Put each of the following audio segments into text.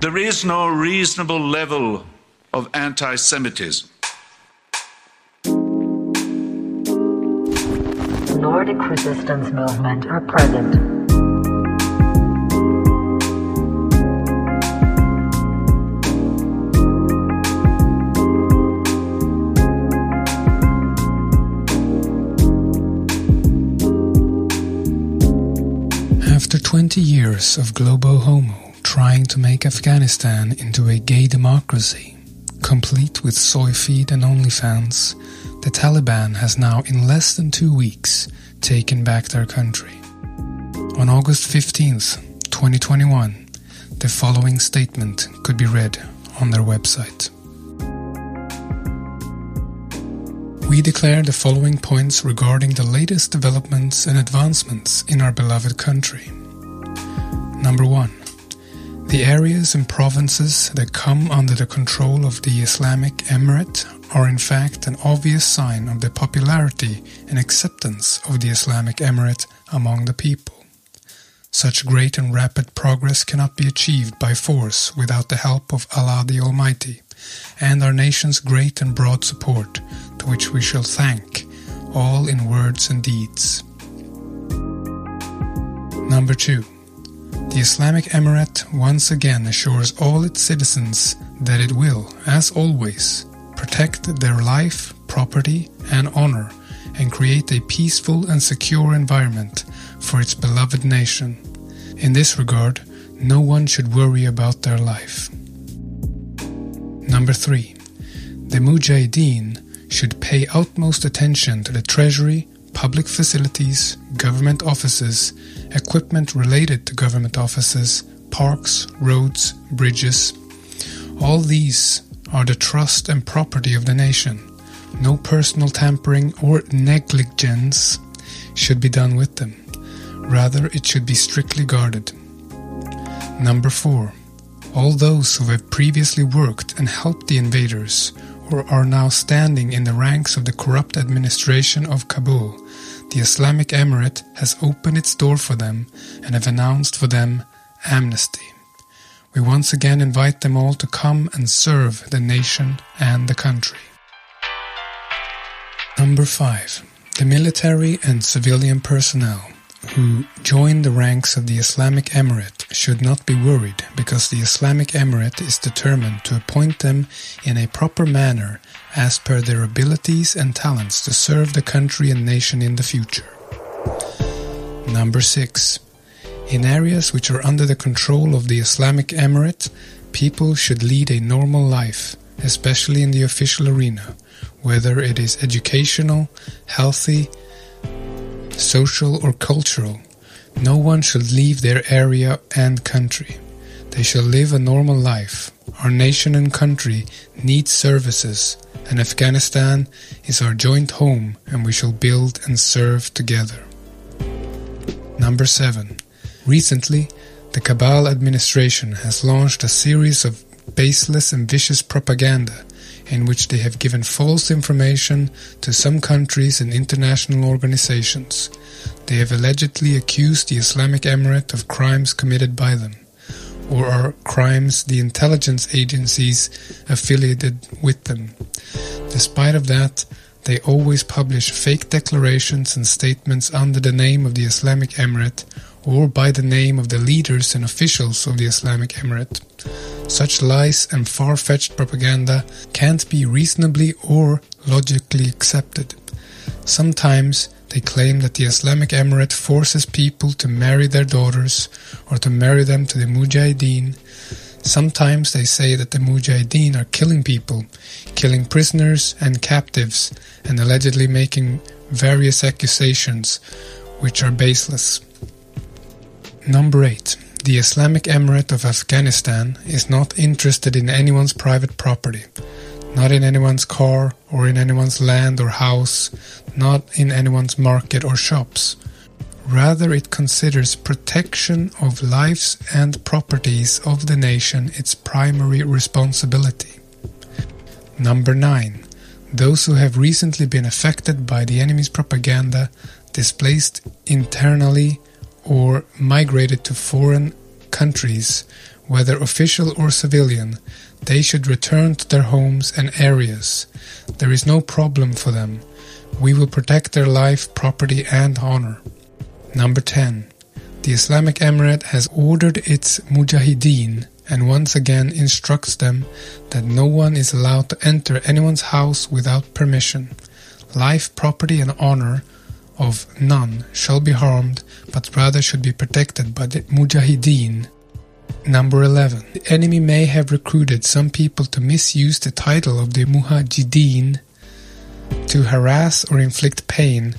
There is no reasonable level of anti Semitism. Nordic resistance movement are present. After 20 years of Globohomo trying to make Afghanistan into a gay democracy, complete with soy feed and OnlyFans, the Taliban has now in less than two weeks taken back their country. On August 15th, 2021, the following statement could be read on their website. We declare the following points regarding the latest developments and advancements in our beloved country. Number one, the areas and provinces that come under the control of the Islamic Emirate are in fact an obvious sign of the popularity and acceptance of the Islamic Emirate among the people. Such great and rapid progress cannot be achieved by force without the help of Allah the Almighty and our nation's great and broad support, to which we shall thank, all in words and deeds. Number two, the Islamic Emirate once again assures all its citizens that it will, as always, protect their life, property, and honor and create a peaceful and secure environment for its beloved nation. In this regard, no one should worry about their life. Number 3. The Mujahideen should pay utmost attention to the treasury, public facilities, government offices, equipment related to government offices, parks, roads, bridges. All these are the trust and property of the nation. No personal tampering or negligence should be done with them. Rather, it should be strictly guarded. Number 4. All those who have previously worked and helped the invaders or are now standing in the ranks of the corrupt administration of Kabul, the Islamic Emirate has opened its door for them and have announced for them amnesty. We once again invite them all to come and serve the nation and the country. Number 5. The military and civilian personnel who join the ranks of the Islamic Emirate should not be worried because the Islamic Emirate is determined to appoint them in a proper manner as per their abilities and talents to serve the country and nation in the future. Number 6. In areas which are under the control of the Islamic Emirate, people should lead a normal life, especially in the official arena, whether it is educational, healthy, social or cultural. No one should leave their area and country. They shall live a normal life. Our nation and country need services, and Afghanistan is our joint home, and we shall build and serve together. Number 7. Recently, the Kabul administration has launched a series of baseless and vicious propaganda in which they have given false information to some countries and international organizations. They have allegedly accused the Islamic Emirate of crimes committed by them, or are crimes the intelligence agencies affiliated with them. Despite of that, they always publish fake declarations and statements under the name of the Islamic Emirate or by the name of the leaders and officials of the Islamic Emirate. Such lies and far-fetched propaganda can't be reasonably or logically accepted. Sometimes they claim that the Islamic Emirate forces people to marry their daughters or to marry them to the Mujahideen. Sometimes they say that the Mujahideen are killing people, killing prisoners and captives, and allegedly making various accusations which are baseless. Number 8. The Islamic Emirate of Afghanistan is not interested in anyone's private property, not in anyone's car or in anyone's land or house, not in anyone's market or shops. Rather, it considers protection of lives and properties of the nation its primary responsibility. Number 9. Those who have recently been affected by the enemy's propaganda, displaced internally, or migrated to foreign countries whether official or civilian, they should return to their homes and areas. There is no problem for them. We will protect their life, property, and honor. Number 10. The Islamic Emirate has ordered its mujahideen and once again instructs them that no one is allowed to enter anyone's house without permission. Life, property, and honor of none shall be harmed, but rather should be protected by the mujahideen. Number 11. The enemy may have recruited some people to misuse the title of the mujahideen to harass or inflict pain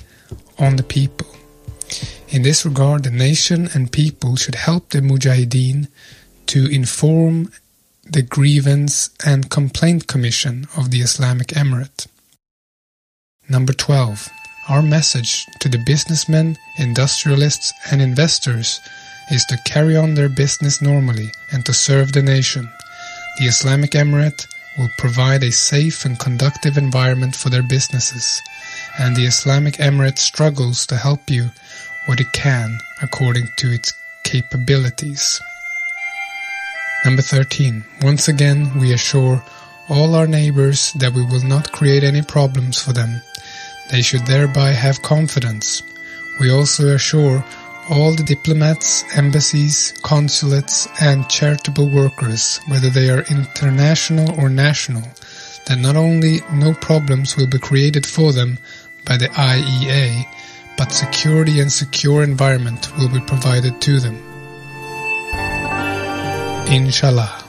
on the people. In this regard, the nation and people should help the mujahideen to inform the Grievance and Complaint Commission of the Islamic Emirate. Number 12. Our message to the businessmen, industrialists, and investors is to carry on their business normally and to serve the nation. The Islamic Emirate will provide a safe and conductive environment for their businesses, and the Islamic Emirate struggles to help you what it can according to its capabilities. Number 13. Once again, we assure all our neighbors that we will not create any problems for them. They should thereby have confidence. We also assure all the diplomats, embassies, consulates, and charitable workers, whether they are international or national, that not only no problems will be created for them by the IEA, but security and secure environment will be provided to them. Inshallah.